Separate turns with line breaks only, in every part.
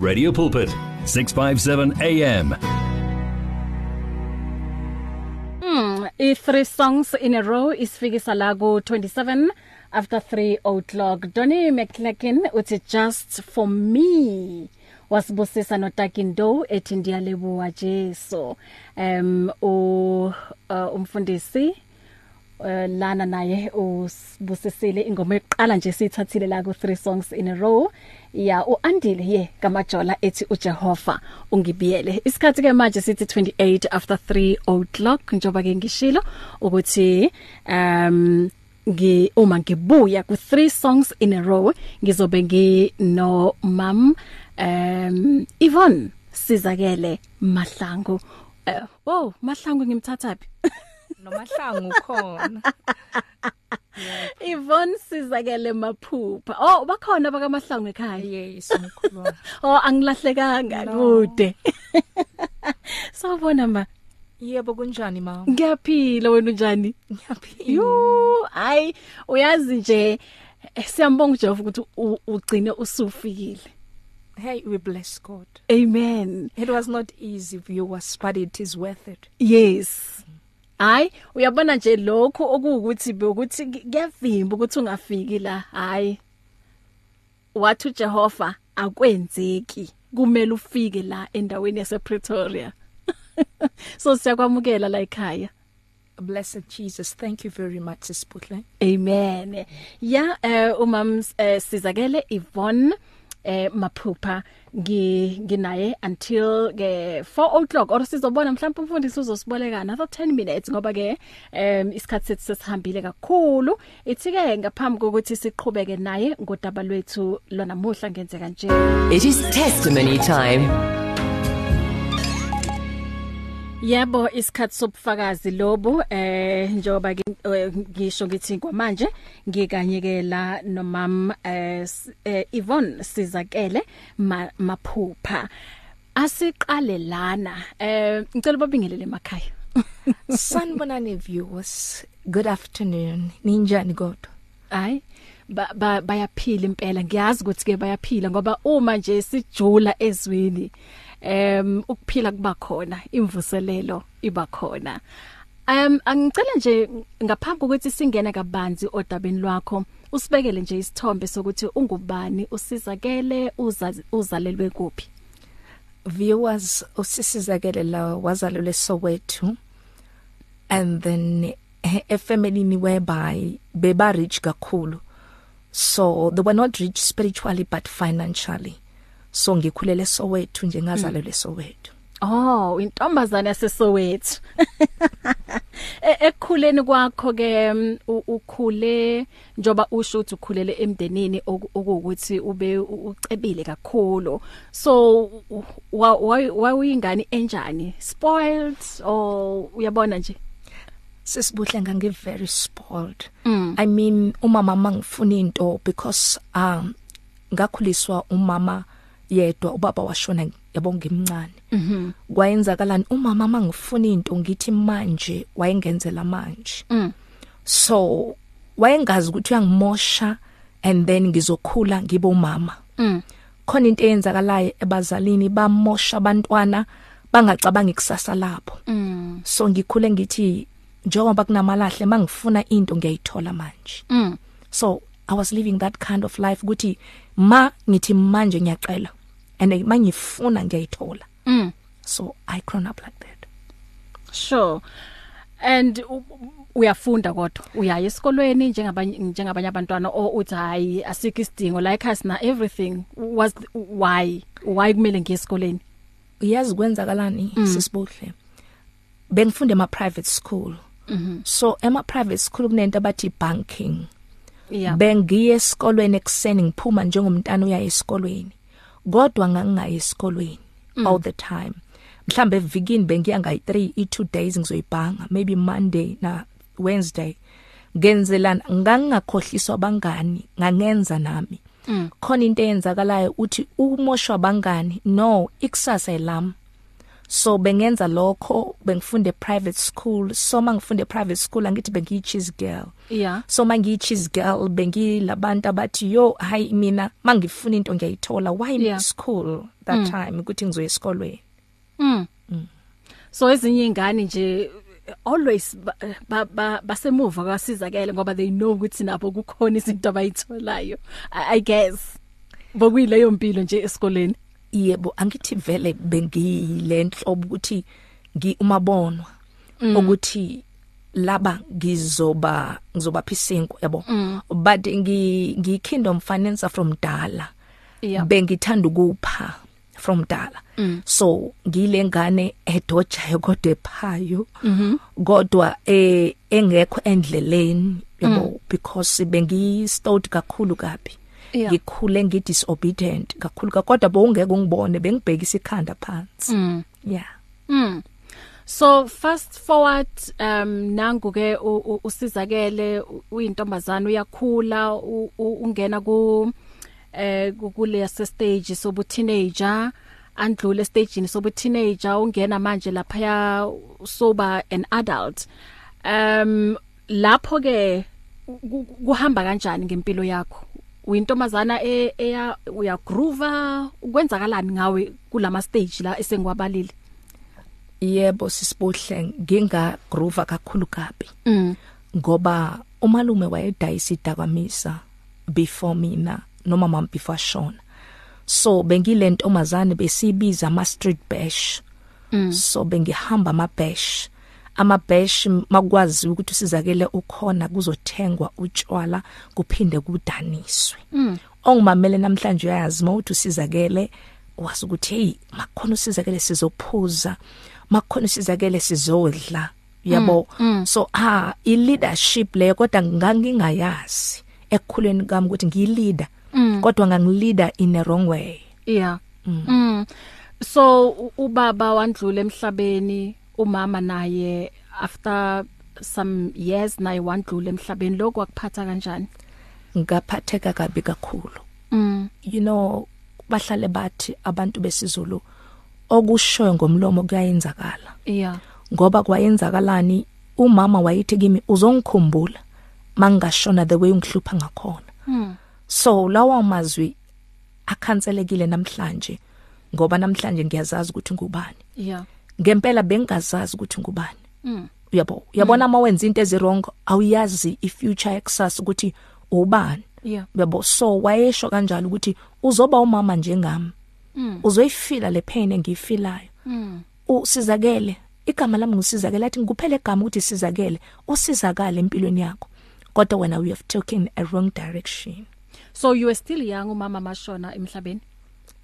Radio Pulpit 657 AM
Mm, i three songs in a row isifikisa la ku 27 after 3 o'clock. Donny McClacken uthi just for me wasibusisa noTakindo ethi ndiyalebuwa Jesu. Um u uh, umfundisi lana naye usibusisile ingoma eqala nje sithathile la ku 3 songs in a row. Ya uandile ye kamajola ethi uJehova ungibiyele. Isikhathi ke manje sithi 28 after 3 o'clock njoba ke ngishilo ukuthi um ngi uma ngibuya ku 3 songs in a row ngizobe ngino mam um Yvonne sizakele mahlangu. Uh, wow mahlangu ngimthathapi?
nomahlangu khona.
Yvonne sizakele maphupha. Oh bakhona bakamahlangu ekhaya?
Yes umkhulu
oh angilahlekanga
No.
kude. Sawubona ma.
Yebo kunjani ma?
Ngiyaphila wena unjani?
Ngiyaphila.
Yo ay uyazi nje eh, siyambonga uJehova ukuthi u- ugcine usufikile.
Hey we bless god.
Amen.
It was not easy viewers but it is worth it.
Yes. Hayi uyabona nje lokho okuwukuthi ukuthi kuyavimba ukuthi ungafiki la hayi. Wathi uJehova akwenzeki kumele ufike la endaweni yase Pretoria so siyakwamukela la ekhaya.
Blessed jesus thank you very much sisibuhle
amen. Ya eh umam uh, sizakele Yvonne eh maphupha ngi nginaye until ke 4 o'clock. Or sizobona mhlawumbe umfundisi uzosiboleka another 10 minutes ngoba ke um isikhathi sethu sesihambile kakhulu. Ithi ke ngaphambi kokuthi siqhubeke naye ngodaba lwethu lona muhla ngenzeka nje.
It is testimony time.
Yebo isikhathi sobufakazi lobu eh njoba ke- eh, ngisho ngithi kwamanje ngikanyekela nomam eh S- eh, Yvonne Sizakele ma- maphupha. Asiqale lana eh ngicela babingelele emakhaya.
Sanibonani viewers. Good afternoon. Ninjani kodwa?
Hayi ba- ba- bayaphila impela. Ngiyazi ukuthi ke bayaphila ngoba uma nje sijula ezweni em ukuphila kuba khona imvuselelo iba khona. Um angicela nje ngaphambi kokuthi singene kabanzi odabeni lwakho usibekele nje isithombe sokuthi ungubani usizakele uza- uzalelwe kuphi?
Viewers usisizakele la wazalelwe Soweto and then eh, a family whereby beba rich kakhulu. So they were not rich spiritually but financially. So ngikhulele Soweto nje ngazalelwe Soweto
Oh, intombazana yaseSoweto. E- Ekukhuleni kwakho ke mm, ukhule njoba usho ukuthi ukhulele emndenini oku- okuwukuthi ube ucebile kakhulu. So wawuyingane enjani? Spoiled or uyabona nje?
sisibuhle ngangi very spoiled
Mm.
i mean umama mangifuna into because um ngakhuliswa umama yedwa ubaba washona yabo ngimncane
Mhm.
kwayenzakalani umama mangifuna into ngithi manje wayengenzela manje
Mm.
so wayengazi ukuthi uyangimosha and then ngizokhula ngibe umama
Mm.
khona into eyenzakalayo ebazalini bamosha abantwana bangacabangi kusasa lapho
Mm.
so ngikhule ngithi njengoba kunamalahle mangifuna into ngiyayithola manje
Mm.
so i was living that kind of life ukuthi ma ngithi manje ngiyacela and mangifuna ngiyayithola
Mm.
so i grown up like that.
Sure. And u- uyafunda kodwa? Uyaya esikolweni njengabanye njengabanye abantwana o uthi hayi asikho isidingo like us na everything. Was why? Why kumele ngiye esikoleni
uyazi kwenzakalani sisibuhle. Bengifunda ema private school.
Mhm.
so ema private school kunento abathi banking
yeah.
Bengiye esikolweni ekseni ngiphuma njengomntana uya esikolweni. Kodwa ngangingayi esikolweni all the time. Mhlambe evikini bengiya ngayi3 i2 days ngizoyibhanga maybe monday na wednesday. Ngenzelana ngangingakhohliswa bangani ngangenza nami. Khona into eyenzakalayo uthi umoshwa bangani no ikusasa elami so bengenza lokho bengifunde private school so mangifunde private school angithi bengiyi cheese girl
yeah
so mangiyi cheese girl bengilabantu abathi yo hayi mina mangifuna into ngiyayithola why
Yeah.
yeah. school that mm. time ukuthi ngizoya esikolweni
mm. so ezinye ingane nje always ba- ba- ba- basemuva kwasizakele ngoba they know ukuthi nabo kukhona izinto abayitholayo i I guess bokuyileyo mpilo nje esikoleni
yebo angithi vele bengile nhlobo ukuthi ngi umabonwa mm. ukuthi laba ngizoba ngizoba phisinkwa yabo mm. but ngi ngi kingdom financer from dala
Yeah.
bengithanda ukupha from dala mm. so ngilengane edojayo kodwa ephayo mm -hmm. kodwa eh engekho endleleni yabo mm. because bengi stout kakhulu kabi
Yeah.
ngikhule ngi disobedient kakhulu ka- kodwa bowungeke ungibone bengibhekisa ikhanda phansi
mm.
yeah
Mm. So fast forward um nangu ke u- u- usizakele u- uyintombazana uyakhula u- u- ungena ku eh ku- kule stage sobu teenager andlule stageini sobu teenager ungena manje lapha ya soba an adult um lapho ke ku- kuhamba kanjani ngempilo yakho uyintombazana e- eya uya groove ukwenzakalani ngawe kulama stage la esengwabalile
yebo sisibuhle nginga groove kakhulu kabi.
Mm.
ngoba umalume wayedayisa idakamisa before mina noma mama before shona. So bengile ntombazane besibiza ama street bash. Mm. so bengihamba ama bash ama bash makwazi ukuthi usizakele ukhona kuzothengwa utshwala kuphinde kudaniswe mm. ongimamele namhlanje uyazi mawuthi usizakele wazi ukuthi hey makhona usizakele sizophuza makhona usizakele sizodla yabo mm, mm. so ah i leadership leyo kodwa ngangingayazi ekukhuleni kwami ukuthi ngiyileader mm. kodwa ngangilida in a wrong way
Yeah. Mm. mm. So u- ubaba wandlula emhlabeni, umama naye after some years naye wandlula emhlabeni lokho akuphatha kanjani?
ngaphatheka kabi kakhulu
Mm.
you know bahlale bathi abantu besizulu okushoyo ngomlomo kuyayenzakala
Yeah.
ngoba kwayenzakalani umama wayithi kimi uzongikhumbula mangashona the way ungihlupha ngakhona
Mm.
so lawa mazwi akhanselekile namhlanje ngoba namhlanje ngiyazazi ukuthi ngubani
Yeah.
Ngempela bengazazi ukuthi ngubani.
Mm.
uyabo uyabona uma wenza into ezirong awuyazi ifuture yakusasa ukuthi ubani.
Yeah.
yabo so wayesho kanjalo ukuthi uzoba umama njengami.
Mm.
uzoyifila le pain engiyifilayo.
Mm.
usizakele. Igama lami ngusizakele athi ngikuphele igama ukuthi sizakele. Usizakale empilweni yakho. Kodwa wena we have taken a wrong direction.
So you were still young umama mashona emhlabeni?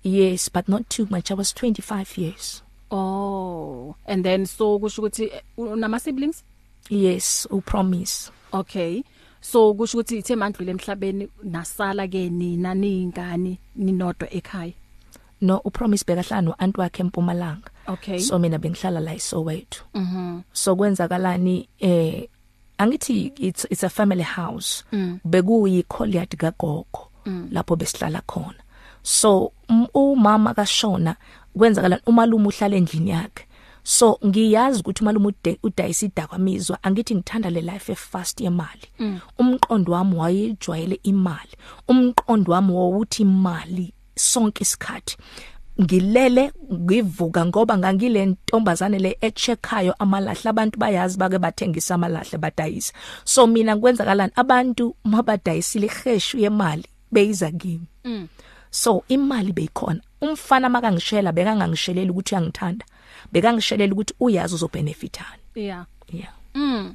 yes but not too much. I was 25 years.
Oh. And then so kusho ukuthi eh, unama siblings?
yes upromise
Okay. So kusho ukuthi ithe mandlule emhlabeni nasala ke nina ningani ninodwa ekhaya.
no upromise bekahlala noanti wakhe empumalanga
Okay.
so mina bengihlala la eSoweto
Mhm.
so kwenzakalani eh angithi it's it's a family house
Mm.
bekuyi courtyard kagogo lapho besihlala khona so um- umama kashona kwenzakala umalume uhlala endlini yakhe? So ngiyazi ukuthi umalume ude- udayisa idakwamizwa angithi ngithanda le life efast yemali. Umqondo wami wayejwayele imali. Umqondo wami wawuthi imali sonke isikhathi. Ngilele ngivuka ngoba ngangile ntombazane le echeckayo amalahle. Abantu bayazi bake bathengisa amalahle badayisa. So mina kwenzakalani abantu mabadayisile iheshu yemali beyiza kimi.
Mm.
so imali beyikhona. Umfana makangishela bekangangishelelela ukuthi uyangithanda bekangishelela ukuthi uyazi uzobenefitani
Yeah.
yeah
Mm.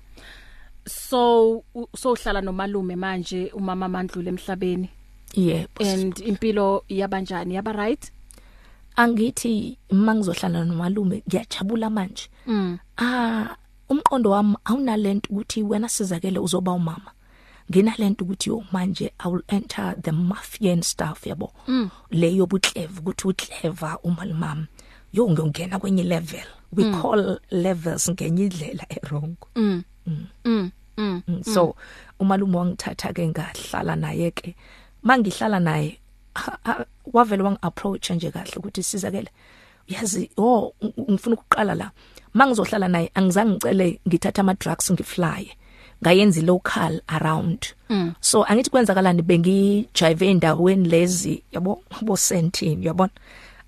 So so uhlala nomalume manje umama mandlule emhlabeni
yebo
and impilo yabanjani yaba right?
angithi mangizohlala nomalume ngiyajabula manje
Mm.
ah umqondo wami awunalento ukuthi wena sizakele uzoba umama nginalento ukuthi yo manje i will enter the mafian stuff yabo mm. leyo buclever ukuthi uclever umalumama yo ngiyongena kwenye level we mm. call levels ngenye indlela erong
Mm. Mm. Mm.
Mm, so umalume wangithatha ke ngahlala naye ke mangihlala naye ha- ha- wavele wang approach nje kahle ukuthi sizakele yazi oh ng- ngifuna ukuqala la mangizohlala naye angizange ngicele ngithatha ama drugs ngifly ngayenza local around. Mm. so angithi kwenzakalani? Bengijive endaweni lezi yabo bo sentini yabona?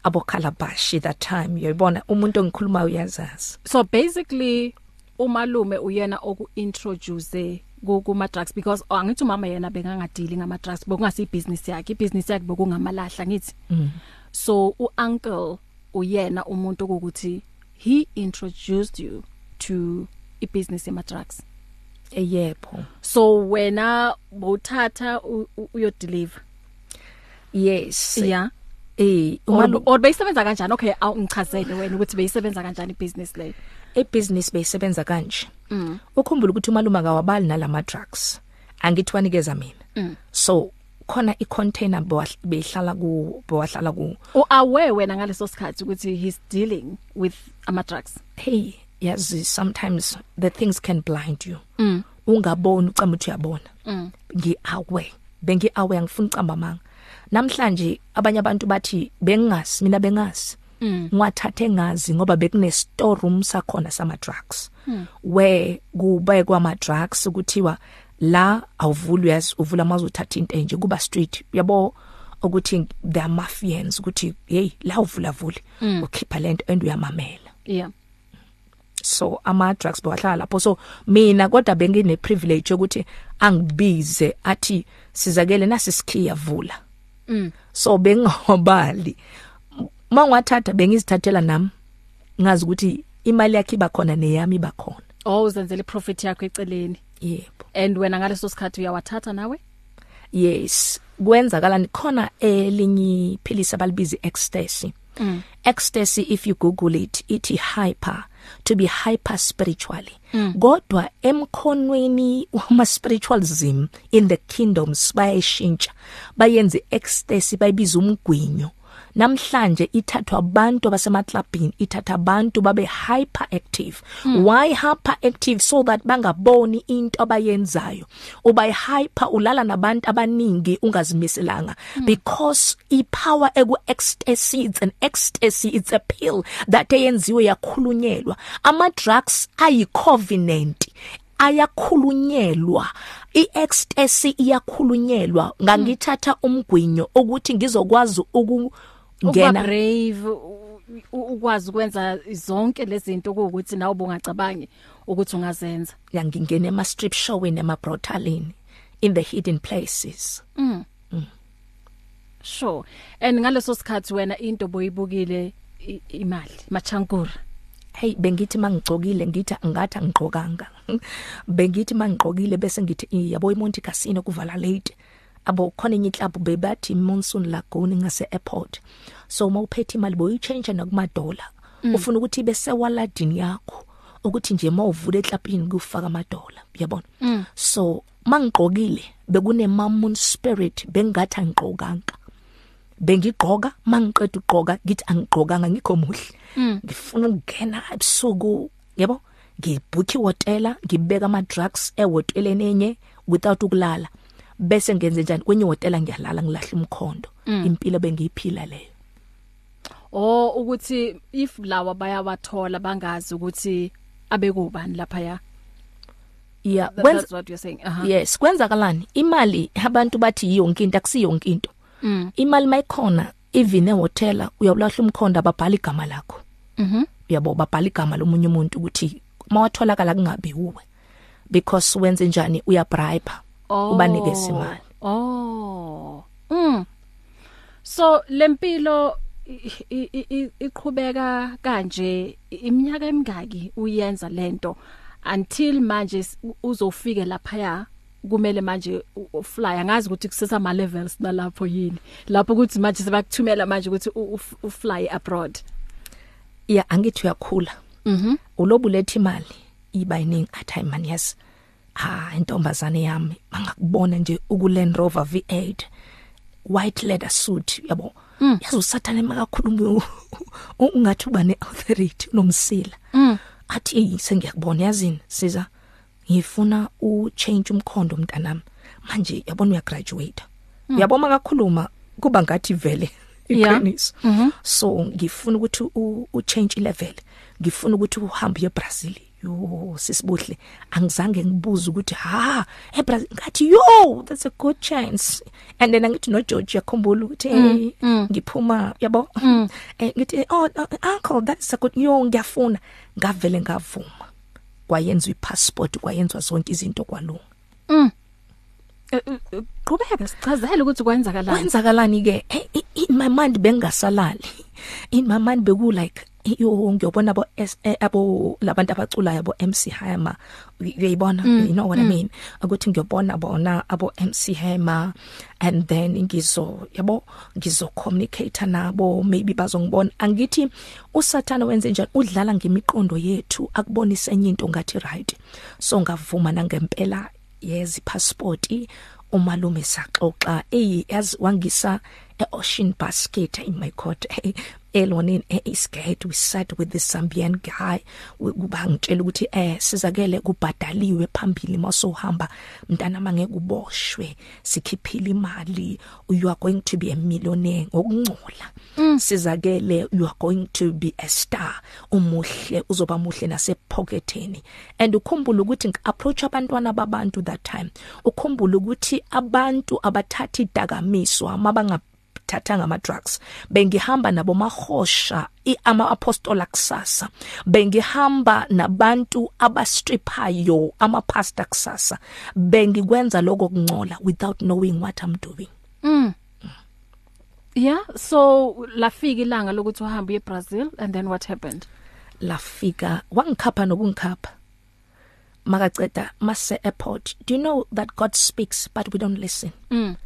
Abo calabash that time yabona? Umuntu ongikhulumayo uyazazi.
So basically umalume uyena oku introduce kuma drugs because oh, angithi umama yena bengangadili ngama drugs bekungasi business yakhe ibusiness yakhe bekungamalahla ngithi mm. so uuncle uyena umuntu ukuthi he introduced you to ibusiness yama drugs
yebo
so wena bowuthatha u- u- uyo deliver
yes.
Yeah.
Eh
or
umalu
or beyisebenza kanjani? Okay awungichazele wena ukuthi beyisebenza kanjani ibusiness leyo
ibusiness beyisebenza kanje. Mm. ukhumbula ukuthi umaluma kawabali nalama drugs angithi wanikeza mina. Mm. so khona icontainer bewahl- beyihlala ku bewahlala ku.
Uaware wena ngaleso sikhathi ukuthi he's dealing with ama drugs
hey yazi sometimes the things can blind you. Mm. ungaboni ucamba ukuthi uyabona. Mm. ngi aware bengi aware ngifuna ucamba manga namhlanje abanye abantu bathi bengingazi mina bengazi. Mm. ngwathathe ngazi ngoba bekune storeroom sakhona sama drugs mm. where kube kwama drugs ukuthiwa la awuvuli yazi uvula mazothatha into enje kuba street. Yabo? Ukuthi they are mafians ukuthi hey la uvula vuli mm. ukhipha lento and uyamamela.
Yeah.
So ama drugs bewahlala lapho. So mina kodwa bengine privilege ukuthi angibize athi sizakele nasi sikhiya vula mm. so bengawabali mangwathatha bengizithathela nami ngazi ukuthi imali yakhe iba khona neyami iba khona.
Oh uzenzele profit yakho eceleni.
Yebo.
And wena ngaleso sikhathi uyawathatha nawe?
Yes. Kwenzakala khona elinye iphilisi abalibiza ecstasy. Mm. ecstasy if you google it ithi hyper to be hyper spiritually mm. kodwa emkhonweni wama spiritualism in the kingdoms bayashintsha bayenze ecstasy bayibiza umgwinyo namhlanje ithathwa abantu abasemaklabhini ithatha abantu babe hyperactive. Mm. why hyperactive? So that bangaboni into abayenzayo. Uba hyper ulala nabantu abaningi ungazimiselanga. Mm. because ipower eku ecstasy it's an ecstasy it's a pill that eyenziwe yakhulunyelwa. Ama drugs ayi covenant ayakhulunyelwa. Iecstasy iyakhulunyelwa. Ngangithatha umgwinyo ukuthi ngizokwazi uku
ngena. brave ukwazi ukwenza zonke lezi zinto ukuthi nawe bungacabangi ukuthi ungazenza.
Yangingena ema strip showini ema brotalini in the hidden places.
Sure. And ngaleso sikhathi wena into boyibukile imali machankura
hey bengithi mangigcokile ngithi ngathi angigqokanga. Bengithi mangigqokile bese ngithi "Eh, yabo imonti casino kuvala late. Abo khona enye club bebathi monsoon lagoon ngase airport so mawuphethe imali boyichange nakumadola. Ufuna ukuthi ibe sewaladini yakho ukuthi nje mawuvula eklapini kufaka amadola. Uyabona? So mangigqokile bekune mammon spirit bengathi angigqokanga. Bengigqoka mangiqeda ugqoka ngithi angigqokanga ngikho muhle. Ngifuna ukungena ebusuku yabo ngibhukhi hotela ngibeka ama drugs ehoteleni enye without ukulala. Bese ngenze njani? Kwenye hotela ngiyalala ngilahla umkhondo. Impilo bengiyiphila leyo
oh ukuthi if lawa bayawathola bangazi ukuthi abekubani lapha ya
yeah
That-
kwenza
that's what you're saying. Uh -huh.
yes kwenzakalani? Imali abantu bathi yonke into akusiyonke into.
Mm.
imali mayikhona even ehotela uyawulahla umkhondo ababhala igama lakho.
Mhm.
uyabo babhala igama lomunye umuntu ukuthi mawatholakala kungabi uwe. Because wenze njani? Uya bribe ubanikeza imali
Oh. Mm. So lempilo i- i- i- i- iqhubeka kanje iminyaka emingaki uyenza lento until manje s- u- uzofike lapha ya kumele manje u- ufly angazi ukuthi kusesa ama levels nalapho yini. Lapho ukuthi manje sebakuthumela manje ukuthi u- uf- ufly abroad.
Yeah angithi uyakhula.
Mhm.
ulobuletha imali iba iningi athi hayi man yes. Ha intombazane yami mangakubona nje uku Land Rover V8 white leather suit yabo? Yazi usathane makakhuluma ungathi uba ne authority unomsila athi "Hey, sengiyakubona yazini siza? Ngifuna u change umkhondo mntanami. Manje yabona uya graduate uyabona makakhuluma kuba ngathi vele
Yeah.
iqiniso. So ngifuna ukuthi u u change level ngifuna ukuthi uhambe eBrazil yo sisibuhle. Angizange ngibuze ukuthi ha eBrazil ngathi yo that's a good chance. And then angithi no George yakhumbula ukuthi hey ngiphuma yabo? Eh ngithi oh uh, uncle that's a good yo ngiyafuna. Ngavele ngavuma. Kwayenza ipassport kwayenzwa zonke izinto kwalunga.
Eh, eh, qhubeka sichazele ukuthi kwenzakalani.
Kwenzakalani ke Eh, i- in my mind bengasalali. In my mind beku like yo ngiyobona abo S- eh, abo labantu abaculayo abo MC Hammer uyayibona you know what i mean ukuthi ngiyobona bona abo MC Hammer and then ngizo yabo ngizo communicate nabo maybe bazongibona angithi usathana wenze njani udlala ngemiqondo yethu akubonisa enye into ngathi right so ngavuma nangempela yezi passport umalume saxoxa ey yazi wangisa eocean basket in my court. Elonini eisgate we sat with the Zambian guy. Kuba ngitshela ukuthi eh sizakele kubhadaliwe phambili masohamba mntana mangeke uboshwe sikhiphile imali you are going to be a millionaire. Ngokungcola sizakele you are going to be a star. Umuhle uzoba muhle nasepocketeni. And ukhumbula ukuthi ngiapproach abantwana babantu that time. Ukhumbula ukuthi abantu abathatha idakamiswa mabanga thathanga ama drugs bengihamba nabo mahosha ama apostola kusasa. Bengihamba nabantu abastriphayo ama pastor kusasa. Bengikwenza lokho kungcola without knowing what I'm doing.
Yeah so lafika ilanga lokuthi uhambe eBrazil and then what happened?
Lafika wangikhapha nokungikhapha. Makaceda mase airport do you know that God speaks but we don't listen?
Mm.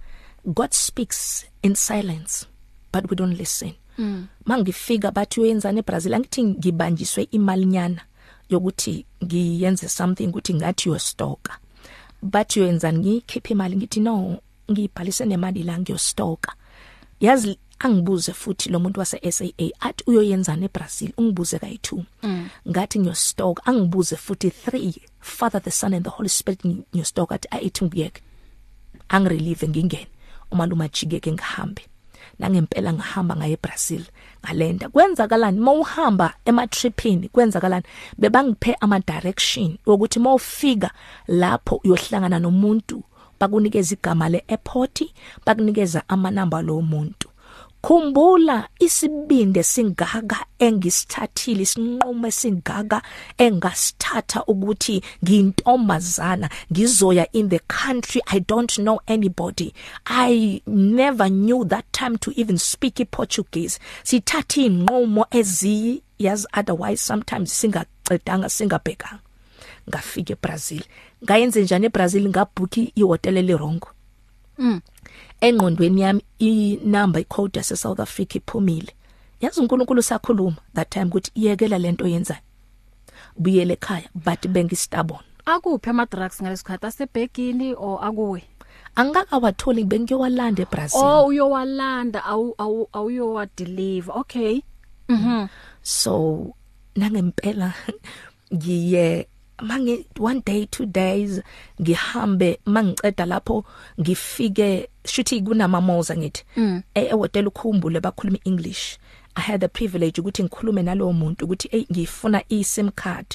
God speaks in silence but we don't listen. Mm. mangifika bathi uyenzani eBrazil angithi ngibanjiswe imalinyana yokuthi ngiyenze something ukuthi ngathi you stalker bathi uyenzani ngikhipha imali ngithi no ngibhalise nemali la ngiyostoka. Yazi angibuze futhi lo muntu wase SAA athi uyoyenzana eBrazil? Ungibuze kayi2 mm. ngathi ngiyostoka. Angibuze futhi 3 Father the Son and the Holy Spirit ngiyostoka. Athi ayithi ngiyeke angirelieve ngingene. Umalume ajike ngihambe. Nangempela ngihamba ngaye eBrazil ngalenda. Kwenzakalani? Mawuhamba ema tripini kwenzakalani? Bebangiphe ama direction ukuthi mawufika lapho uyohlangana nomuntu bakunikeza igama leairport bakunikeza ama number lo muntu. Khumbula isibinde singaka engisithathile isinqumo singaka engasithatha ukuthi ngiyintombazana ngizoya in the country i don't know anybody. I never knew that time to even speak iportuguese sithatha inqumo ezi yazi otherwise sometimes singacedanga singabhekanga. Ngafika eBrazil. Ngayenze njani eBrazil? Ngabhooki ihotel elirongo
mm.
engqondweni yami inumber icode yase South Africa iphumile. Yazi uNkulunkulu sakhuluma that time ukuthi iyekela lento yenzayo buyele ekhaya but bengistubborn
akuphi ama drugs ngalesikhathi asebhegini or akuwe?
Angakawatholi bengiyowalanda eBrazil.
Oh uyowalanda awu awu awuyowa deliver okay. Mhm
so nangempela ngiye mangi one day two days ngihambe mangiceda lapho ngifike shuthi kunama malls ngithi
Mm.
ehotel ukhumbule bakhuluma english i had the privilege ukuthi ngikhulume nalowo muntu ukuthi hey ngifuna i-sim card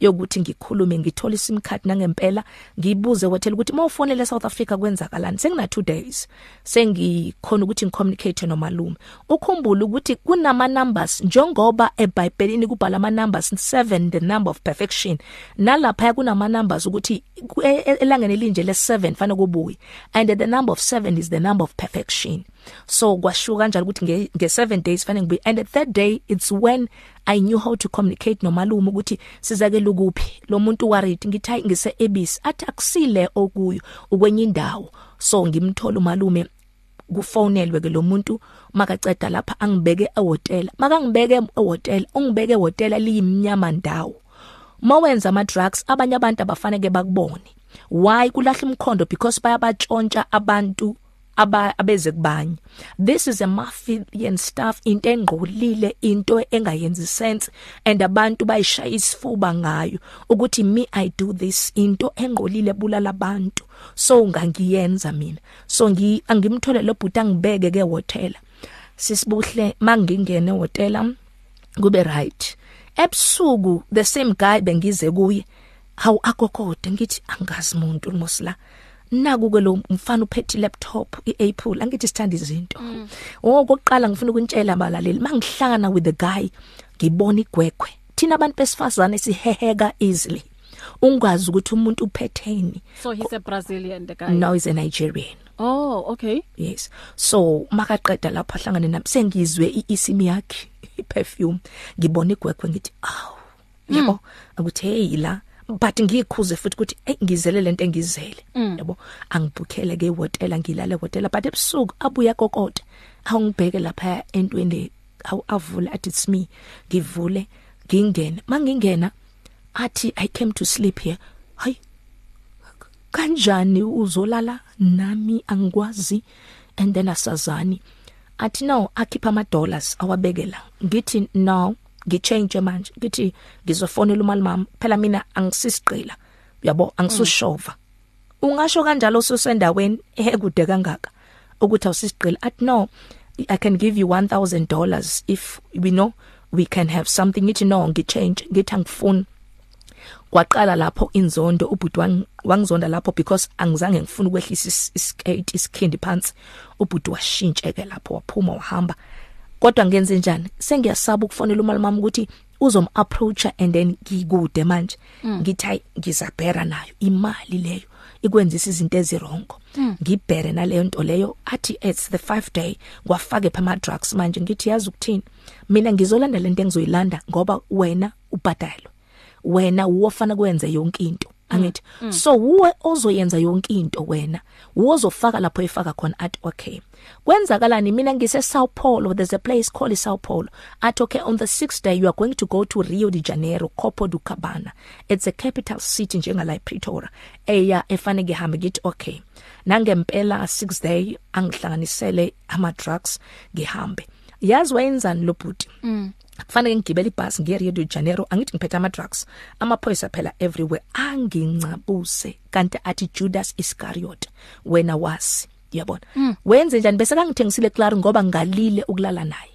yokuthi ngikhulume ngithola i-sim card nangempela ngibuze hotel ukuthi mawufonele South Africa kwenzakalani? Sengina 2 days. Sengikhona ukuthi ngicommunicate nomalume. Ukhumbula ukuthi kunama numbers njengoba eBhayibhelini kubhala ama numbers 7 the number of perfection. Nalapha kunama numbers ukuthi ku- e- e- elangeni linje le7 fanele kubuye. And the number of 7 is the number of perfection. So kwashuka kanjalo ukuthi nge, nge 7 days fanele ngibuye. And the third day it's when i knew how to communicate nomalume ukuthi sizake lokuphi lo muntu worried ngithi hayi ngise ebisi athi akusile okuyo ukwenye indawo. So ngimthola umalume kufonelwe ke lo muntu makaceda lapha angibeke ehotel. Makangibeke ehotel ungibeke ehotel liyimnyama ndawo. Mawenza ama drugs abanye abantu abafanele bakubone. Why kulahla imkhondo because bayabatshontsha abantu aba abeze kubanye this is a mafian stuff into engqolile into engayenzi sense and abantu bayishaya isifuba ngayo ukuthi me i do this into engqolile bulala abantu. So ngangiyenza mina. So ngi angimthole lo bhuti angibeke ke hotel sisibuhle mangingene ehotela kube right. Ebusuku the same guy bengize kuye hawu akokode. Ngithi angazi umuntu mosla. Naku ke lo mfana uphethe laptop iApple angithi sithanda izinto. Okokuqala ngifuna ukuntshela abalaleli mangihlangana with the guy ngibona igwekwe thina abantu besifazane siheheka easily. Ungazi ukuthi umuntu uphetheni.
So he's a Brazilian the guy.
no is a Nigerian.
Oh, okay.
yes. So makaqeda lapho ahlangane nami sengizwe isimi yakhe iperfume ngibona igwekwe ngithi aw yabo ukuthi hey la but ngikhuze futhi ukuthi hey ngizele lento engizele. Yabo angibhukhele ke hotela ngilale hotela but ebusuku abuya kokode awungibheke lapha entweni awu avula athi it's me. Ngivule ngingene mangingena athi i came to sleep here. Hayi kanjani uzolala? Nami angikwazi. And then asazani. Athi no akhipha ama dollars. Awabekela. Ngithi no. Ngichange manje ngithi ngizofonela umali mama phela mina angisisiqila yabo angisushova ungasho kanjalo ususendaweni ehekude kangaka ukuthi awusisiqila athi no i can give you 1000 dollars if we know we can have something. Ngithi no ngichange ngithi angifuni. Kwaqala lapho inzondo ubhuti wang- wangizonda lapho because angizange ngifuna ukwehlisa is- iskate isikhindi phansi. Ubhuti washintsheke lapho waphuma wahamba. Kodwa ngenze njani? Sengiyasaba ukufonela umali mama ukuthi uzom approacha and then ngikude manje. Ngithi hayi ngizabhera nayo imali leyo ikwenzisa izinto ezirongo. Ngibhere naleyo nto leyo athi it's the 5 day. Ngwafake phama drugs manje ngithi yazi ukuthini? Mina ngizolanda lento engizoyilanda ngoba wena ubhadalo wena wofana kwenze yonke into. Angithi so uwe ozoyenza yonke into wena. Wozofaka lapho efaka khona at okay. Kwenzakalani? Mina ngise Sao Paulo there's a place called Sao Paulo. At okay on the 6th day you are going to go to Rio de Janeiro Copacabana it's a capital city njengala Pretoria. Eya efane ngihambe ngithi okay. Nangempela 6th day angihlanganisele ama drugs ngihambe. Yazi wayenzani lo bhuti kufanele ngigibele ibhasi ngiye Rio de Janeiro angithi ngiphethe ama drugs. Amaphoyisa phela everywhere angincabuse kanti athi Judas Iscariot wena wasi yabona wenze njani? Bese kangithengisile clari ngoba ngalile ukulala naye.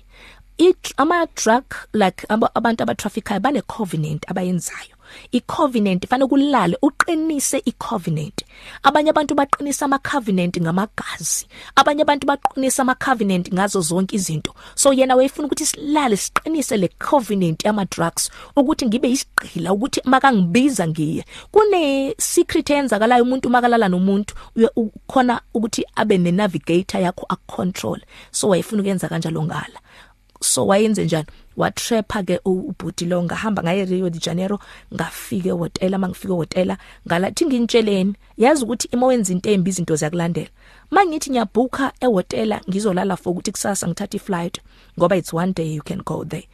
It ama drug like aba, abantu aba trafficker bane covenant abayenzayo. I covenant fanele kulale uqinise i covenant abanye abantu baqinisa ama covenant ngamagazi. Abanye abantu baqinisa ama covenant ngazo zonke izinto. So yena wayefuna ukuthi silale siqinise le covenant yama drugs ukuthi ngibe isigqila ukuthi makangibiza ngiye. Kune secret eyenzakalayo umuntu makalala nomuntu uye- ukhona ukuthi abe ne navigator yakho akucontrol so wayefuna ukuyenza kanjalo ngala. So wayenze njani? Watrapha ke u- ubhuti lo ngahamba ngaye Rio de Janeiro ngafike hotel mangifike hotel ngalathi ngintsheleeni yazi ukuthi ima wenza into embi izinto ziyakulandela. Mangithi ngiyabhuka ehotel ngizolala for ukuthi kusasa ngithatha iflight ngoba it's one day you can go there.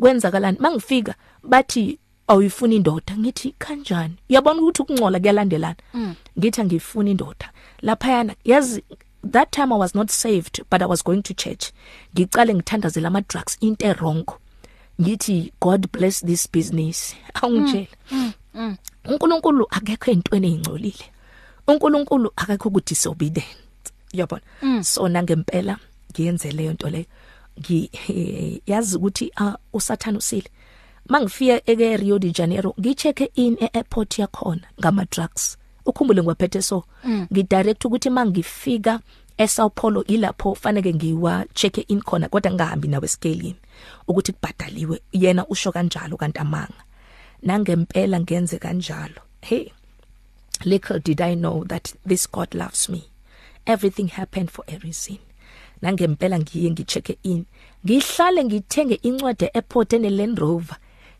Kwenzakalani? Mangifika bathi awuyifuna indoda? Ngithi kanjani? Uyabona ukuthi ukungcola kuyalandelana. Ngithi angifuni indoda. Lapha yana yazi that time I was not saved but I was going to church. Ngicale ngithandazela ama drugs. Into wrong ngithi God bless this business. Awungitshela uNkulunkulu akekho entweni ezingcolile uNkulunkulu akekho ku disobedient yabona so nangempela ngiyenze leyo nto leyo ngi yazi ukuthi uh, usathana usile. Mangifika eke Rio de Janeiro ngicheke in e-airport yakhona ngama drugs ukhumbule ngwaphethe so ngidirect ukuthi mangifika eSao Paulo ilapho fanele ngiwa check in khona kodwa ngingahambi nawe scaleni ukuthi kubhadaliwe. Yena usho kanjalo kanti amanga. Nangempela ngenze kanjalo. Hey little did i know that this god loves me. Everything happened for a reason. Nangempela ngiye ngichecke in. Ngihlale ngithenge incwadi ePort ene Land Rover.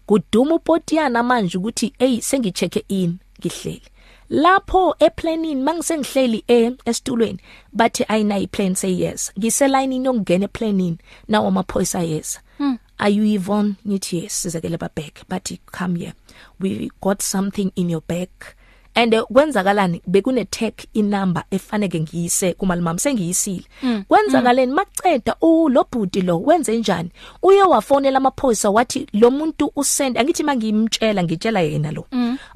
Kuduma upotiyana manje ukuthi hey sengichecke in. Ngihleli lapho eplanini mangisengihleli e esitulweni bathi ayina iplan say yes. Ngiselayini yokungena eplanini nawo amaphoyisa yes. Hmm. are you Yvonne ngithi yes sizakele babhek. Bathi come here. We got something in your bag. And eh, kwenzakalani? Bekune tag inumber efanele ngiyise kumalimami sengiyisile. Kwenzakaleni? Maceda u lo bhuti lo wenze njani? Uye wafonela amaphoyisa wathi lo muntu usend angithi mangimtshela ngitshela yena lo.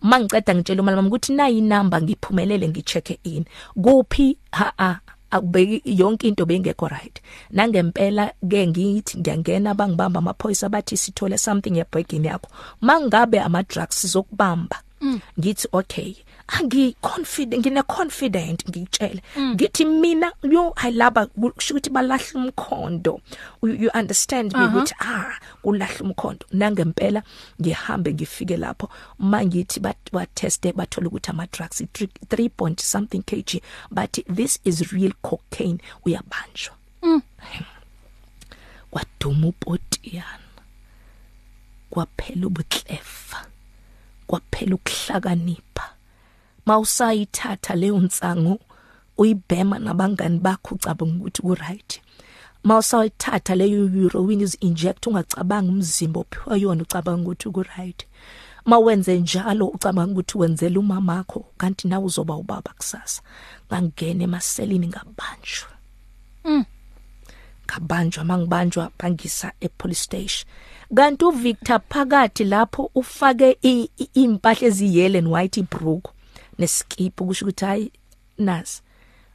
Mangiceda ngitshela umalimami ukuthi nayi inumber ngiphumelele ngichecke in kuphi? Ha a akubeki yonke into bengekho right. Nangempela ke ngithi ngiyangena bangibamba amaphoyisa bathi sithole something ebhegini yakho. Mangabe ama drugs sizokubamba ngithi okay. Angi confident ngine confident ngitshela ngithi mina yo i love kusho ukuthi balahla umkhondo. You, you understand me ukuthi ah kulahla umkhondo. Nangempela ngihambe ngifike lapho. Mangithi ba teste bathola ukuthi ama drugs 3, 3 point something kg but this is real cocaine. Uyabanjwa. Mm. kwaduma upotiyana. Kwaphela ubutlefa kwaphela ukuhlakanipha. Mawusayithatha leyo nsangu uyibhema nabangani bakho ucabanga ukuthi ku right mawusayithatha leyo heroin is inject ungacabanga umzimba ophiwa yona ucabanga ukuthi ku right mawenze njalo ucabanga ukuthi wenzela umama wakho kanti nawe uzoba ubaba kusasa. Ngangena emaselini ngabanjwa. Mm. Ngabanjwa mangibanjwa bangisa epolice station. Kanti uVictor phakathi lapho ufake impahla eziyele and white ibrook neskipa kusho ukuthi hayi nasi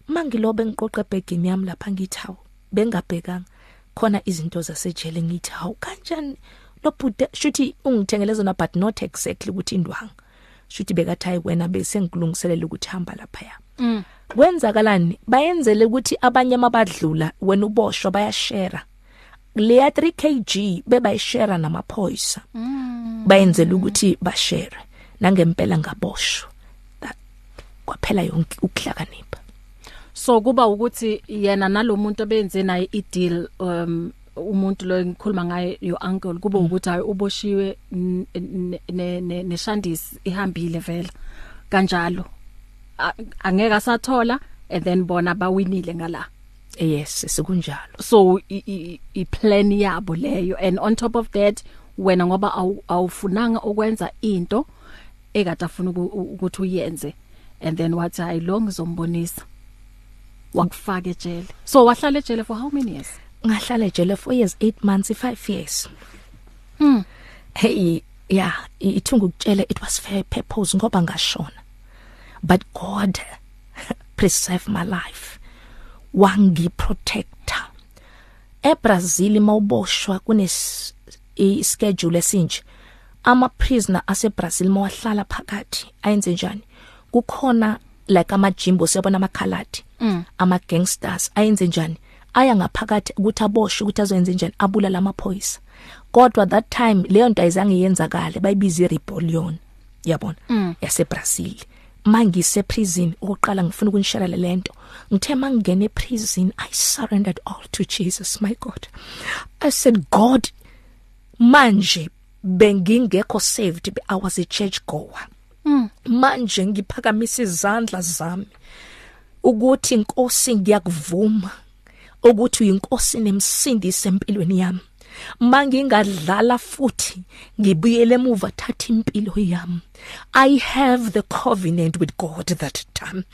mangilobe ngiqoqa ebhegini yami lapha ngithi hawo bengabhekanga khona izinto zasejele ngithi hawo kanjani? Lo bhuda shuthi ungithengele zona but not exactly ukuthi indwanga shuthi bekathi hayi wena bese ngilungiselela ukuthi hamba lapha ya mm. kwenzakalani? Bayenzele ukuthi abanye amabadlula wena uboshwa bayashare leya 3 kg bebayishare namaphoyisa. Mm. bayenzela ukuthi bashare nangempela ngaboshwa. Kwaphela yonke ukuhlakanipha.
So kuba ukuthi yena nalomuntu obenze naye ideal um umuntu lo ngikhuluma ngaye your uncle kube ukuthi hayi uboshiwe neshandisi ihambile vela kanjalo. Angeke asathola and then bona bawinile ngala.
Yes sikunjalo
so i plan yabo leyo and on top of that wena ngoba awufunanga ukwenza into ekade afuna ukuthi uyenze. And then wathi hayi lo ngizombonisa. Wakufaka ejele. So wahlala ejele for how many years?
Ngahlala ejele for years 8 months 5 years.
Hmm.
Hey yeah ithunga ukutshela it was fair purpose ngoba ngashona. But god preserve my life. Wangiprotector. eBrazil mawuboshwa kune ischedule esinje ama prisoner aseBrazil mawahlala phakathi ayenze njani? Kukhona like amajimbo siyabona amakhaladi mm. ama gangsters ayenze njani aya ngaphakathi ukuthi aboshwe ukuthi azoyenza njani abulala amaphoyisa kodwa that time leyo nto ayizange yenzakale bayibiza rebellion yabona mm. yaseBrazil mangise prison oqala ngifuna ukunishela lento ngithe mangene prison i surrendered all to Jesus my god i said god manje bengingekho saved i was a church goer mm. Manje ngiphakamisa izandla zami ukuthi inkosi ngiyakuvuma ukuthi uyinkosi nemsindisi empilweni yami. Mangingadlala futhi ngibuyele emuva thatha impilo yami. I have the covenant with god that time.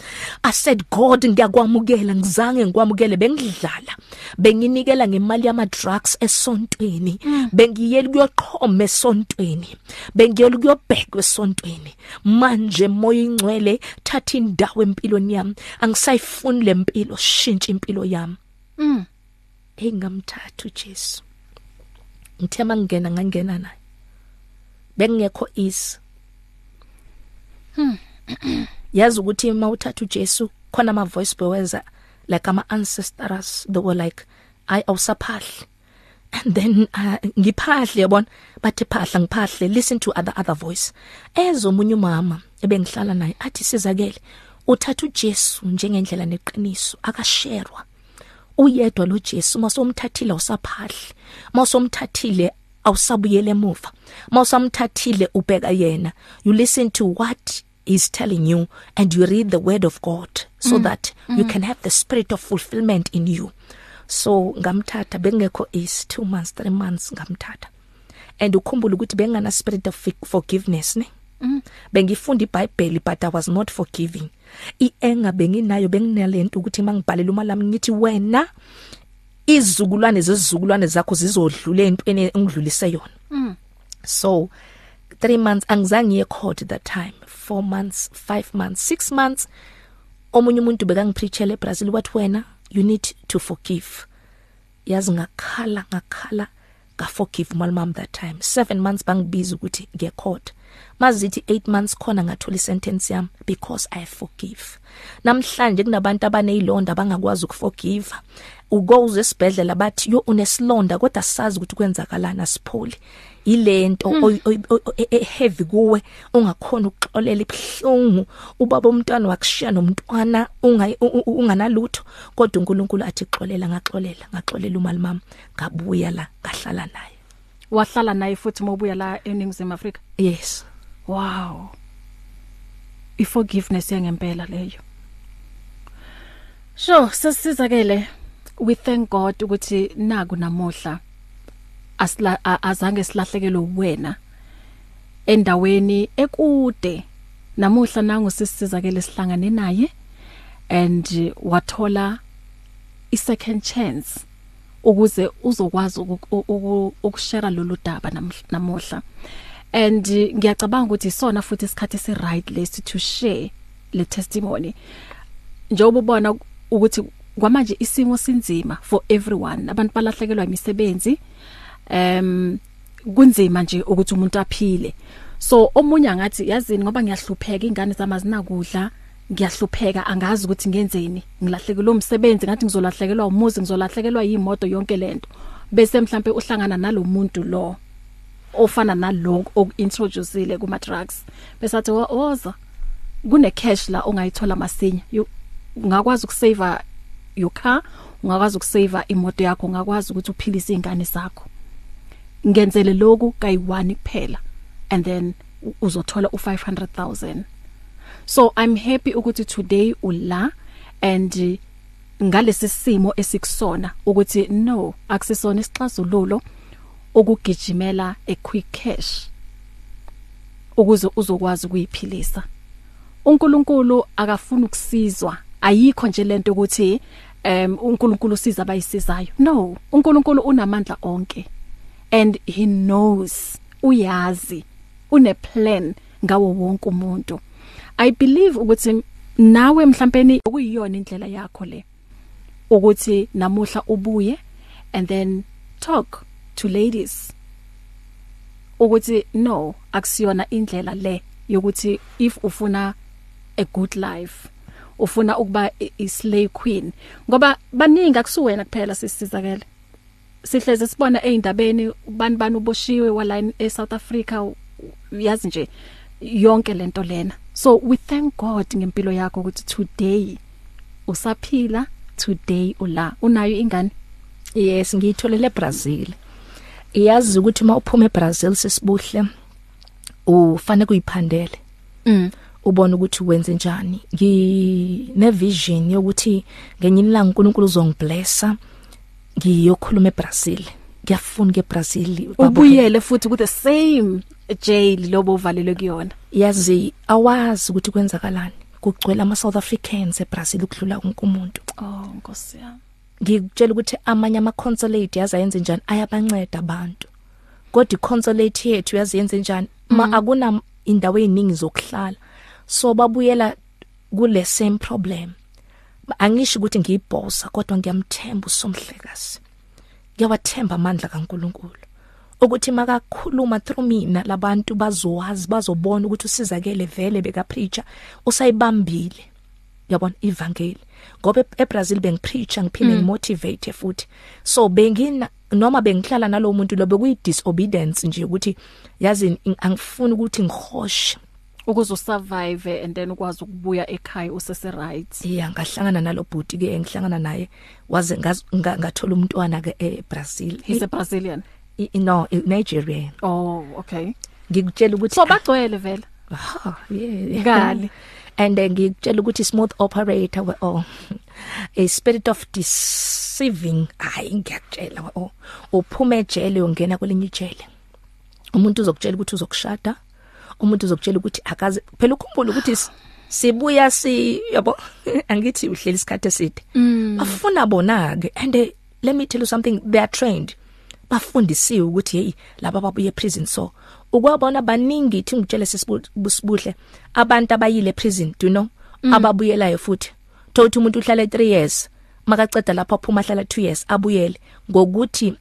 I said god ngiyakwamukela ngizange ngikwamukele. Bengidlala benginikela ngemali yama drugs esontweni mm. bengiyeli kuyoqhoma esontweni bengiyeli kuyobheka esontweni. Manje moya ingcwele thatha indawo empilweni yami. Angisayifuni lempilo shintsha impilo yami.
Mm
engamthatha uJesu ngithe mangena ngangena naye. Bekungekho is
hmm.
Yazi ukuthi mawuthatha uJesu khona ama voice beweza like ama ancestors they were like i awusaphahli. And then uh, ngiphahle yabona? Bathi phahla ngiphahle listen to other other voice. Ezomunye umama ebengihlala naye athi sizakele uthatha uJesu njengendlela neqiniso akasherwa. Uyedwa lo Jesu masomthathile usaphahle masomthathile awusabuyele emuva mawusamthathile ubheka yena you listen to what is telling you and you read the word of God so mm. that mm. you can have the spirit of fulfillment in you so ngamthatha bengekho is 2 months 3 months ngamthatha and ukhumbula ukuthi bengana spirit of forgiveness ne
mm.
bengifunda iBhayibheli but I was not forgiving ienga benginayo benginalento ukuthi mangibhalela uma lami ngithi wena izizukulwane zezizukulwane zakho zizodlula entweni engidlulise yona.
Mm.
so 3 months angizange ye court that time. 4 months 5 months 6 months. Omunye umuntu bekangipreachele eBrazil wathi wena you need to forgive. Yazi ngakhala ngakhala ka forgive my mom that time. 7 months bangibiza ukuthi ngecourt. Mazithi 8 months khona ngathola isentence yami because i forgive. Namhlanje kunabantu abanezilonda bangakwazi ukuforgive. Ugoze esibhedlela bathi yo unesilonda kodwa sazi ukuthi kwenzakalana sipholi ilento
Hmm.
e- e- heavy kuwe ungakhona ukuxolela ibhlungu ubaba umntwana wakushiya nomntwana unga- u- u- unganalutho. Kodwa uNkulunkulu athi xolela ngaxolela ngaxolela umali mama ngabuya la ngahlala naye.
Wahlala naye futhi mobuya la eNingizimu Afrika?
Yes.
Wow. Iforgiveness yangempela leyo. Sure sesizakele we thank God ukuthi naku namuhla asila a- azange silahlekelwe wena endaweni ekude. Namuhla nangu sisizakele sihlangane naye and wathola i second chance. Ukuze uzokwazi uku- uku- ukushare lolu daba namuhla. And ngiyacabanga ukuthi isona futhi isikhathi esi right lesi to share le testimony. Njengoba ubona ukuthi kwamanje isimo sinzima for everyone abantu balahlekelwa imisebenzi em kunzima nje ukuthi umuntu aphile. So omunye angathi yazini ngoba ngiyahlupheka ingane zami azinakudla ngiyahlupheka angazi ukuthi ngenzeni. Ngilahlekelwe umsebenzi ngathi ngizolahlekelwa umuzi ngizolahlekelwa yimoto yonke lento. Bese mhlambe uhlangana nalomuntu lo ofana naloko okuintroduceile kuma drugs bese athi "Wo- woza kune cash la ongayithola masinya. You- ungakwazi ukusave your car ungakwazi ukusave imoto yakho ungakwazi ukuthi uphilise izingane zakho. Ngenzele lokhu kayi1 kuphela and then u- uzothola u500000 so i'm happy ukuthi today ula and uh, ngalesi simo esikusona ukuthi no akusisona isixazululo ukugijimela a quick cash ukuze uzokwazi ukuyiphilisa. uNkulunkulu akafuni ukusizwa ayikho nje lento ukuthi um uNkulunkulu usiza abayisizayo. No uNkulunkulu unamandla onke and he knows uyazi une plan ngawo wonke umuntu. I believe ukuthi nawe mhlawumbe ukuyiyona indlela yakho le ukuthi namuhla ubuye and then talk to ladies. Ukuthi no akusiyona indlela le yokuthi if ufuna a good life ufuna ukuba i- i slay queen. Ngoba baningi akusuwena kuphela sisizakele. Sihleze sibona eindabeni bani bani uboshiwe wala in- eSouth Africa yazi nje. Yonke lento lena. So we thank God ngempilo yakho ukuthi today usaphila today ula. Unayo ingane?
Yes ngiyitholele eBrazil. Iyazi ukuthi uma uphuma eBrazil sesibuhle ufane kuyiphandele.
Mm.
Ubone ukuthi wenze njani. Ngine vision yokuthi ngenye ilanga uNkulunkulu uzongiblessa ngiyokhuluma eBrazil. Ngiyafuna ke Brazil
ubuyele futhi ku the same jail lobo uvalelwe kuyona.
Yazi awazi ukuthi kwenzakalani. Kugcwele ama South Africans eBrazil ukudlula wonke umuntu.
Oh nkosi yami.
Ngikutshela ukuthi amanye ama consulate yazi ayenze njani? Ayabanceda abantu. Kodwa iconsulate yethu yazi yenze njani? Ma akuna indawo eziningi zokuhlala. So babuyela kule same problem. Angisho ukuthi ngiyibhosa kodwa ngiyamthemba usomhlekazi. Ngiyawathemba amandla kaNkuluNkulu ukuthi makakhuluma through mina labantu bazowazi bazobona ukuthi usizakele vele beka preacher usayibambile. Yabona ivangeli. Ngoba e- eBrazil bengipreacha ngiphinde ngimotivate futhi. So bengina noma bengihlala nalowo muntu lo bekuyi disobedience nje ukuthi yazi ng- angifuni ukuthi ngihoshe
ukuze usurvive and then ukwazi ukubuya ekhaya usese right.
Iya ngahlangana nalo bhuti ke engihlangana naye. Waze ngaz- nga- ngathola umntwana ke eBrazil.
He's a Brazilian?
I- I- no i- Nigerian.
Oh okay.
Ngikutshela ukuthi
so bagcwele vele?
Ah, yeah.
Ngale.
and then ngikutshela ukuthi smooth operator we oh a spirit of deceiving. Hayi ngiyakutshela we oh uphuma ejele ungena kwelinye ijele. Umuntu uzokutshela ukuthi uzokushada. Umuntu uzokutshela ukuthi akaze phela ukhumbula ukuthi si- sibuya si yabo angithi uhleli isikhathi eside. Bafuna bona ke and eh, let me tell you something they are trained. Bafundisiwe ukuthi hey laba babuye prison so ukwabona baningi ithi ngitshele sesibuhle abantu abayile prison do you know? Ababuyelayo futhi. Thothi umuntu uhlala 3 years makaceda lapho aphuma hlala 2 years abuyele. Ngokuthi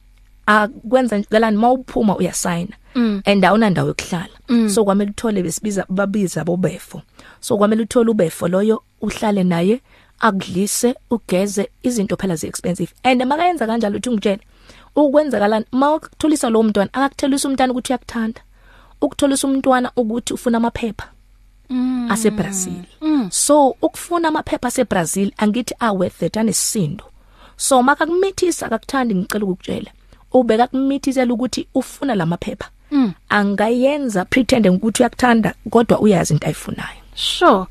akwenza njalani mawuphuma uyasigna. mm. And awunandawo yokuhlala. Mm. so kwamele uthole besibiza babiza bobefo so kwamele uthole ubefo loyo uhlale naye akudlise ugeze izinto phela zi expensive and makayenza kanjalo uthi ngitshela ukwenzakalani? Mawuthulisa lo mntwana akakuthelisa umntwana ukuthi uyakuthanda. Ukutholisa umntwana ukuthi ufuna amaphepha mm. ase Brazil mm. so ukufuna amaphepha ase Brazil angithi aworth it anesisindo so maka kumithisa akakuthandi ngicela ukukutshela. Ubeka kumithizela ukuthi ufuna lamaphepha mm. angayenza pretend ukuthi uyakuthanda kodwa uyazi into ayifunayo
sure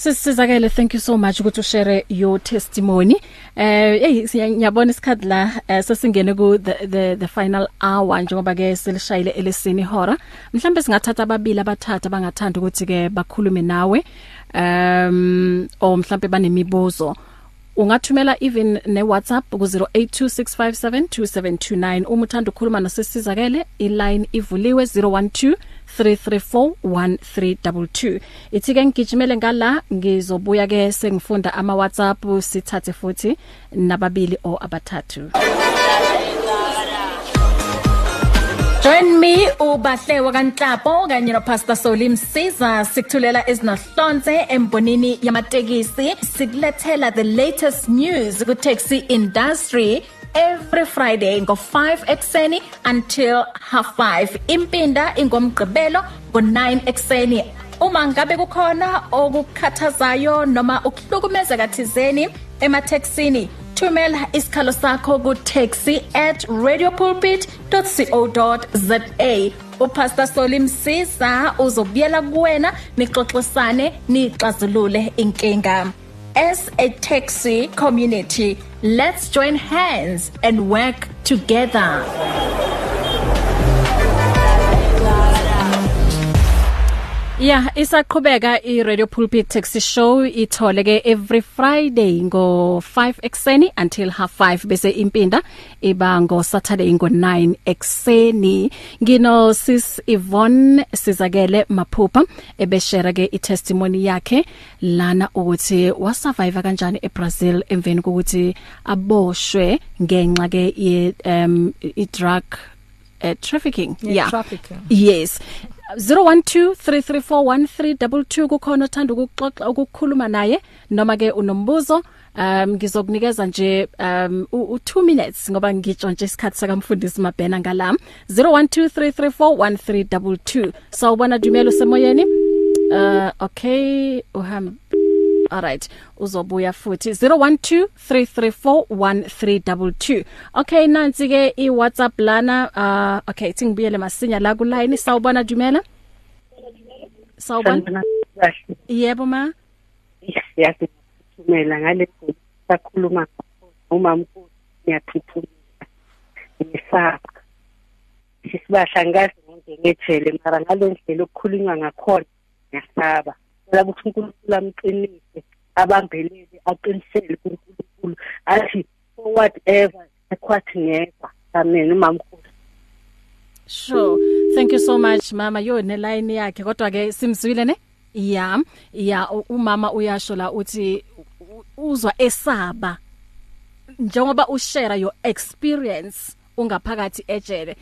Sisizakele thank you so much ukuthi ushare your testimony. Eh hey ngiyabona isikhathi la uh, sesingene ku the, the the final hour njengoba ke selishayile elesini hora. Mhlambe singathatha ababili abathatha bangathanda ukuthi ke bakhulume nawe. Um o mhlambe banemibuzo. Ungathumela even ne WhatsApp ku 0826572729 uma uthanda ukukhuluma nosisizakele iline ivuliwe 012 3341322 ithi ke ngigijimele ngala ngizobuya ke sengifunda ama WhatsApp sithathe futhi nababili o abathathu. Join me ubahlewa kanhlapo kanye no Pastor Soli Msiza. Sikuthulela ezinohlonze embonini yamatekisi. Sikulethela the latest news ku taxi industry every Friday ngo5 ekseni until half 5 impinda ingomgqibelo ngo9 ekseni uma ngabe kukhona okukhathazayo noma ukuhlukumeza kathizeni emateksini thumela isikhalo sakho ku taxi@radiopulpit.co.za upastor Solimsisa uzobuyela kuwena nixoxisane nixazulule inkinga. As a taxi community let's join hands and work together. Yeah, isaqhubeka iRadio Pulpit Taxi Show ithole ke every Friday ngo 5 ekseni until half 5 bese impinda iba ngo Saturday ngo 9 ekseni. Ngino sis Yvonne sizakele maphupha ebeshare ke itestimony yakhe lana ukuthi wasurvive kanjani eBrazil emveni kokuthi aboshwe ngenxa ke ye um i drug uh, trafficking
yeah,
yeah.
trafficking
yes 0123341322 kukhona othanda ukuxoxa ukukhuluma naye noma ke unombuzo um ngizokunikeza nje um u2 minutes ngoba ngitsho nje isikhathi sakamfundisi Mabhena ngala 0123341322 sawubona Dumelo semoyeni? Uh okay uhamba. Alright uzobuya futhi 0123341322 Okay nansi ke i WhatsApp lana uh okay singibuyele masinya la ku line sawubona Dumela Sawubona? Yebo ma?
Yasithumela ngale sakhuluma umama ngiyathuthumela ngisapha sisibahlangazi nje ngethele mara ngalendlela okukhulunywa ngakhona ngiyasaba. Ngicela ukuthi uNkulunkulu amqinise abambelele aqinisele kuNkulunkulu athi for whatever ekwathi ngekwa. Amen umamkhulu
Sure. Thank you so much mama. Yo ne line yakhe kodwa ke simzwile ne? Ya ya umama uyasho la uthi uzwa esaba. Njengoba ushare your experience ungaphakathi ejele.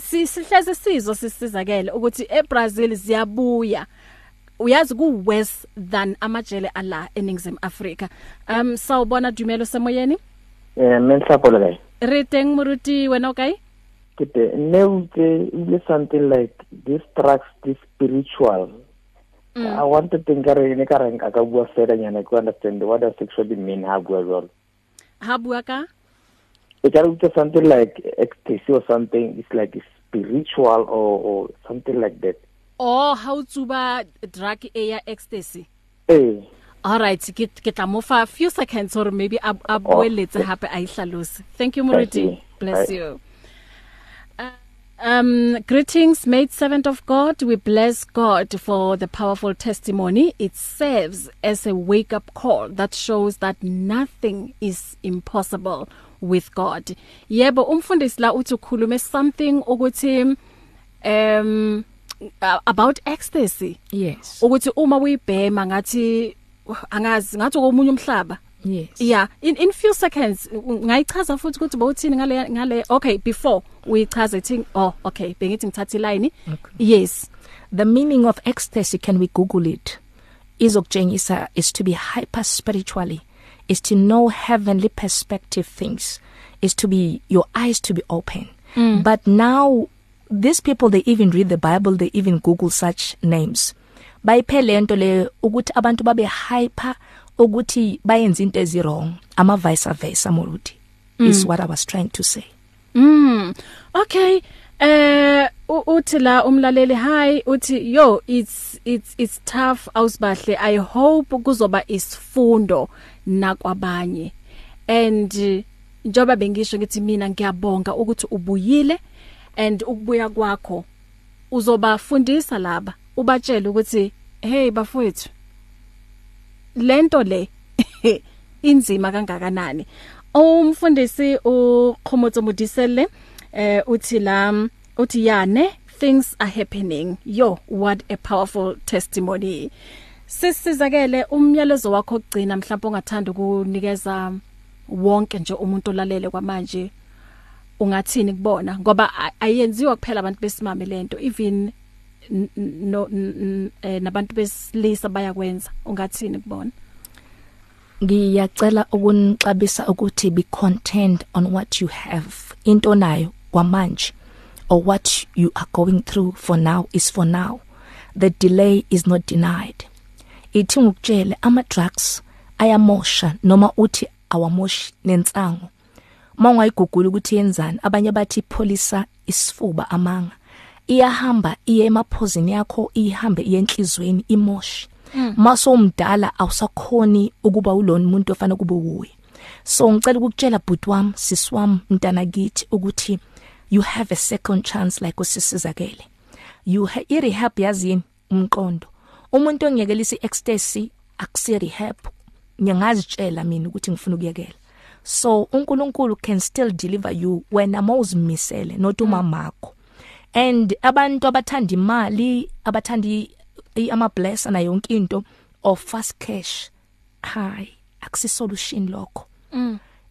Sihleze sizo sisizakele ukuthi eBrazil ziyabuya. Uyazi ku worse than amajele ala eNingizimu Afrika. Um sawubona Dumelo semoyeni.
Eh menhlapolo kae?
Re teng moruti wena okay
ke te ne utse ile something like this drugs this spiritual. Mm. i wanted to ngare ne ka reng ka bua fela nyana to understand what does actually mean ha bua jwalo.
Ha bua ka?
E ka utse something like ecstasy or something it's like spiritual or or something like that.
Oh ha utsuba drug e ya ecstasy?
Eh
all right ke ke tla mo fa few seconds or maybe a a boeletse hape a ihlalose thank you Muriti bless you. Uh, Um greetings made servant of God. We bless God for the powerful testimony. It serves as a wake up call that shows that nothing is impossible with God. Yebo umfundisi la uthi ukhulume something ukuthi um uh, about ecstasy.
Yes.
Ukuthi uma uyibhema ngathi angazi ngathi komunye umhlaba.
Yes.
Yeah in in few seconds ngayichaza futhi ukuthi bowuthini ngale ngale okay before uyichaza ithi oh okay bengithi ngithatha iline.
Okay.
yes.
The meaning of ecstasy can we google it? Izokutshengisa is to be hyper spiritually is to know heavenly perspective things is to be your eyes to be open. Mm. but now these people they even read the bible they even google such names bayiphele into le ukuthi abantu babe hyper ukuthi bayenza into ezi wrong ama vice versa moluthi mm. is what i was trying to say
Mm. Okay. Eh u- uthi la umlaleli hi uthi yo it's it's it's tough ausbahle I hope kuzoba isifundo nakwabanye. And eh, njoba bengisho ngithi mina ngiyabonga ukuthi ubuyile and ukubuya kwakho uzobafundisa laba ubatshela ukuthi hey bafowethu lento le inzima kangakanani? Umfundisi uQhomotso Mudisele eh uthi la uthi yane things are happening. Yo what a powerful testimony. Sisizakele umyalezo wakho ogcina mhlawumbe ongathanda ukunikeza wonke nje umuntu olalele kwamanje. Ungathini kubona? Ngoba a- ayenziwa kuphela abantu besimame lento even n- n- no n- eh, nabantu besilisa bayakwenza. Ungathini kubona?
Ngiyacela ukunixabisa ukuthi be content on what you have. Into nayo kwamanje or what you are going through for now is for now. The delay is not denied. Ithi ngukutshele ama drugs ayamosha noma uthi awamoshi nensango mawungayigugula ukuthi yenzani? Abanye bathi pholisa isifuba amanga. Iyahamba iye emaphozini yakho ihambe iye enhlizweni imoshi maso umdala awusakhoni ukuba ulona umuntu ofana kube uwe so ngicela ukukutshela bhuti wami sisi wami mntana kithi ukuthi you have a second chance like usisizakele. You ha irehab yazini umqondo. Umuntu ongiyekelisa ecstasy akusi rehab ngiyangazitshela mina ukuthi ngifuna ukuyekela. So uNkulunkulu can still deliver you wena mawuzimisele not umamakho and abantu abathanda imali abathanda i- i- ama bless na yonke into of fast cash hi akusi solution lokho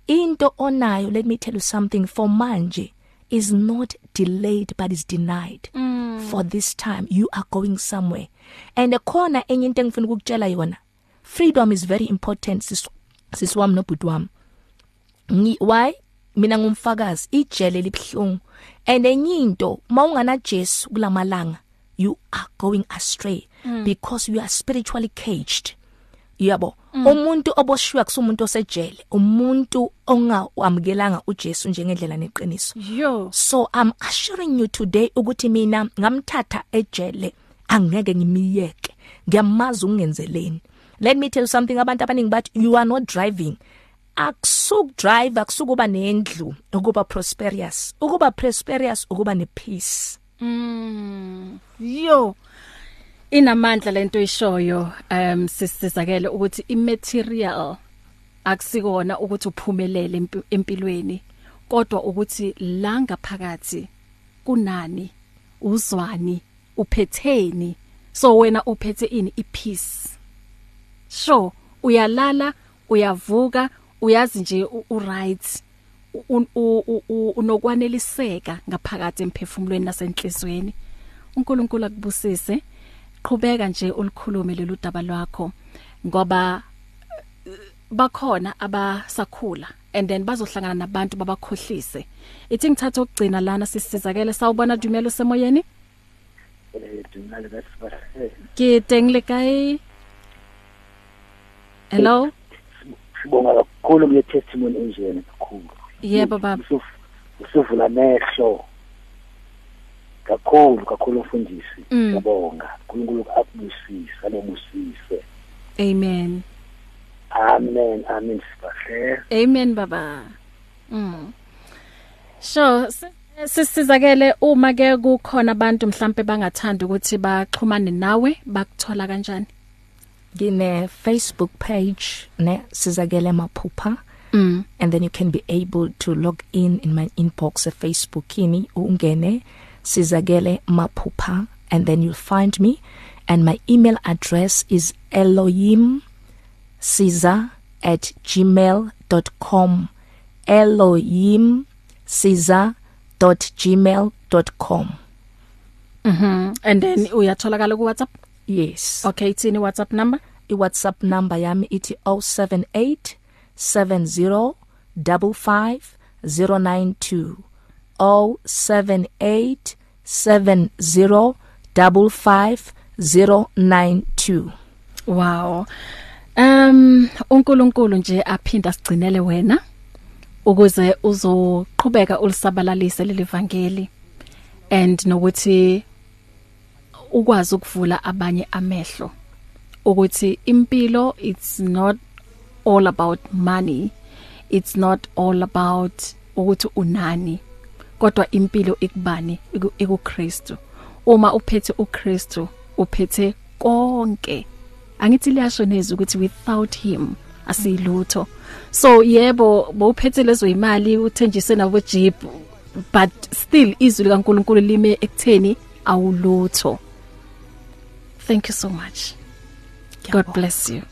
into onayo let me tell you something for manje is not delayed but is denied. Mm. for this time you are going somewhere. And khona enye into engifuna ukukutshela yona freedom is very important sis siswami nobhuti wami. Ngi why? Mina ngumfakazi ijele libhlungu and enye into mawungana Jesu kulamalanga you are going astray mm. because you are spiritually caged. Yabo mm. umuntu oboshiwa kusumuntu osejele umuntu ongawamukelanga uJesu njengendlela neqiniso.
Yo.
So i'm assuring you today ukuthi mina ngamthatha ejele angeke ngimiyeke ngiyamazi ungenzeleni let me tell you something abantu abaningi bathi you are not driving. Akusuk drive akusukuba nendlu ukuba prosperous ukuba prosperous ukuba nepeace
Mm. Yo. Inamandla lento ishoyo um sisizakele ukuthi immaterial akusikona ukuthi uphumelele empi- empilweni kodwa ukuthi la ngaphakathi kunani uzwani uphetheni so wena uphethe ini ipeace sure uyalala uyavuka uyazi nje u- u right u- u- u- u- unokwaneliseka ngaphakathi emphefumulweni nasenhlizweni. uNkulunkulu akubusise qhubeka nje ulikhulume lolu daba lwakho ngoba eh, bakhona abasakhula and then bazohlangana nabantu babakhohlise. Ithi ngithatha ukugcina lana sisizakele sawubona dumelo semoyeni ke teng le kae hello?
Sibonga kakhulu kule testimony enjena kakhulu
yebo baba
usuvula amehlo kakhulu kakhulu mfundisi
Mm.
ngiyabonga uNkulunkulu akubusise anobusise
amen
amen amen sibahle
Amen baba. Mm. So si- sisizakele uma ke kukhona abantu mhlambe bangathanda ukuthi baxhumane nawe bakuthola kanjani?
Ngine Facebook page ne sizakele maphupha.
Mm.
and then you can be able to log in in my inbox at Facebook ini ungene sizakele maphupha and then you'll find me. And my email address is elohim siza@gmail.com elohim siza.gmail.com
Mhm and then uyatholakala ku WhatsApp?
Yes.
Okay itsini WhatsApp number.
iWhatsApp number yami ithi 078 70 55 092 078 70 55 092
wow. Um uNkulunkulu nje aphinda sigcinele wena ukuze uzoqhubeka ulisabalalise leli vangeli and nokuthi ukwazi ukuvula abanye amehlo. Ukuthi impilo it's not all about money. It's not all about ukuthi unani. Kodwa impilo ikubani? ikuKristu. Uma uphethe uKristu uphethe konke. Angithi liyasho neza ukuthi without him asilutho. So yebo bowuphethe lezo imali uthenjise nabo jeep but still izwi likaNkuluNkulu lime ekutheni awulutho. Thank you so much. God bless you.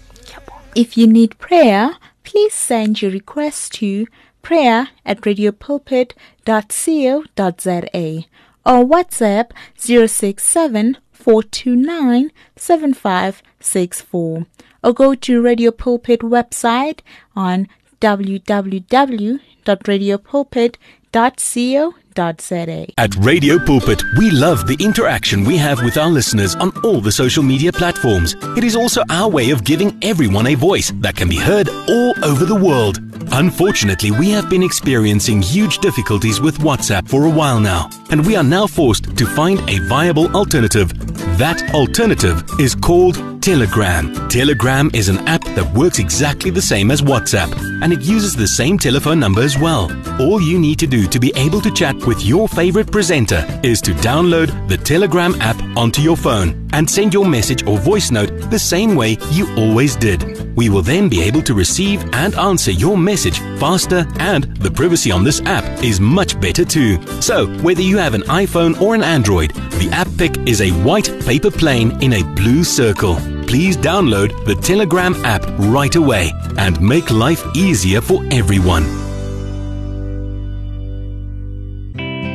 If you need prayer, please send your request to prayer at radiopulpit.co.za or WhatsApp 067 429 7564 or go to Radio Pulpit website on www.radiopulpit.co.za.
At Radio Pulpit, we love the interaction we have with our listeners on all the social media platforms. It is also our way of giving everyone a voice that can be heard all over the world. Unfortunately, we have been experiencing huge difficulties with WhatsApp for a while now, and we are now forced to find a viable alternative. That alternative is called Telegram. Telegram is an app that works exactly the same as WhatsApp, and it uses the same telephone number as well. All you need to do to be able to chat with your favorite presenter is to download the Telegram app onto your phone and send your message or voice note the same way you always did. We will then be able to receive and answer your message faster, and the privacy on this app is much better too. So, whether you have an iPhone or an Android, the app pic is a white paper plane in a blue circle. Please download the Telegram app right away and make life easier for everyone.